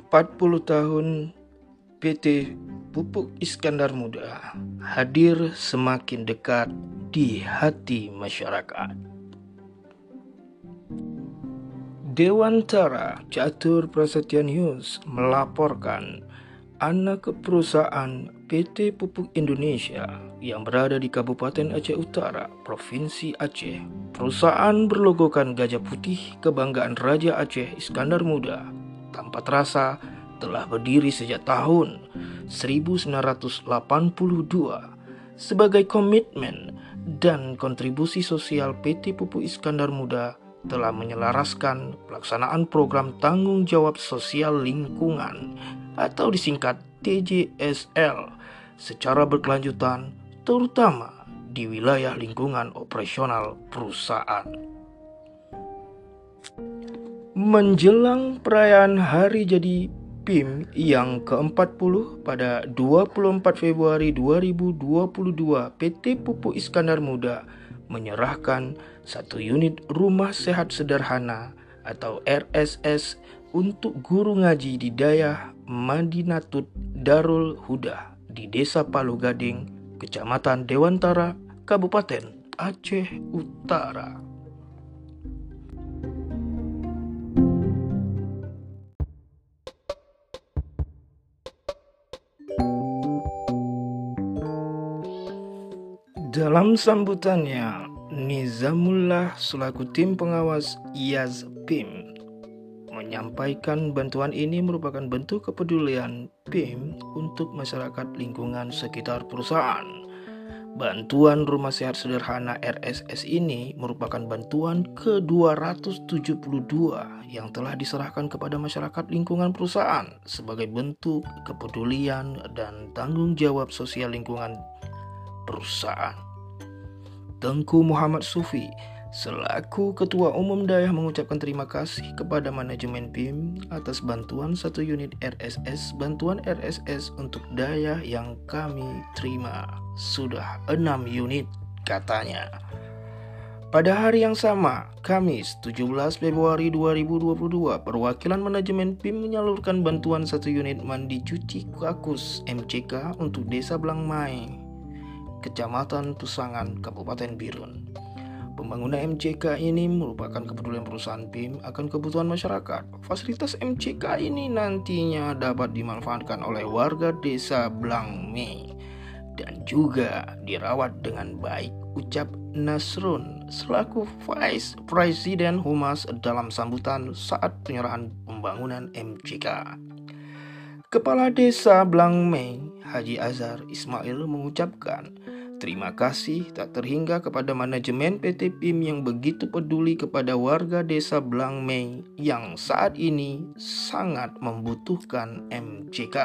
40 tahun PT Pupuk Iskandar Muda hadir semakin dekat di hati masyarakat. Dewantara Catur Prasetyan News melaporkan anak perusahaan PT Pupuk Indonesia yang berada di Kabupaten Aceh Utara, Provinsi Aceh. Perusahaan berlogokan gajah putih kebanggaan Raja Aceh Iskandar Muda tanpa terasa telah berdiri sejak tahun 1982 sebagai komitmen dan kontribusi sosial PT Pupuk Iskandar Muda telah menyelaraskan pelaksanaan program tanggung jawab sosial lingkungan atau disingkat TJSL secara berkelanjutan terutama di wilayah lingkungan operasional perusahaan. Menjelang perayaan hari jadi PIM yang ke-40 pada 24 Februari 2022 PT Pupuk Iskandar Muda menyerahkan satu unit rumah sehat sederhana atau RSS untuk guru ngaji di Dayah Madinatut Darul Huda di Desa Palu Gading, Kecamatan Dewantara, Kabupaten Aceh Utara. Dalam sambutannya, Nizamullah selaku tim pengawas IAZ PIM menyampaikan bantuan ini merupakan bentuk kepedulian PIM untuk masyarakat lingkungan sekitar perusahaan. Bantuan rumah sehat sederhana RSS ini merupakan bantuan ke-272 yang telah diserahkan kepada masyarakat lingkungan perusahaan sebagai bentuk kepedulian dan tanggung jawab sosial lingkungan perusahaan. Tengku Muhammad Sufi selaku Ketua Umum Dayah mengucapkan terima kasih kepada manajemen BIM atas bantuan satu unit RSS bantuan RSS untuk Dayah yang kami terima sudah enam unit katanya. Pada hari yang sama, Kamis 17 Februari 2022, perwakilan manajemen PIM menyalurkan bantuan satu unit mandi cuci kakus MCK untuk Desa Blangmai, Kecamatan Pusangan, Kabupaten Birun. Pembangunan MCK ini merupakan kepedulian perusahaan PIM akan kebutuhan masyarakat. Fasilitas MCK ini nantinya dapat dimanfaatkan oleh warga desa Blangme dan juga dirawat dengan baik, ucap Nasrun selaku Vice President Humas dalam sambutan saat penyerahan pembangunan MCK. Kepala Desa Blangme, Haji Azhar Ismail mengucapkan, Terima kasih tak terhingga kepada manajemen PT PIM yang begitu peduli kepada warga desa Blangmei yang saat ini sangat membutuhkan MCK.